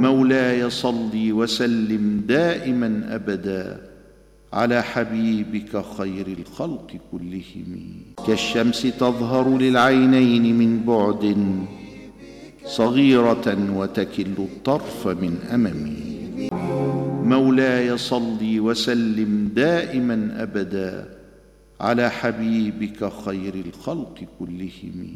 مولاي صل وسلم دائما أبدا على حبيبك خير الخلق كلهم. كالشمس تظهر للعينين من بعد صغيرة وتكل الطرف من اممي مولاي صل وسلم دائما أبدا على حبيبك خير الخلق كلهم.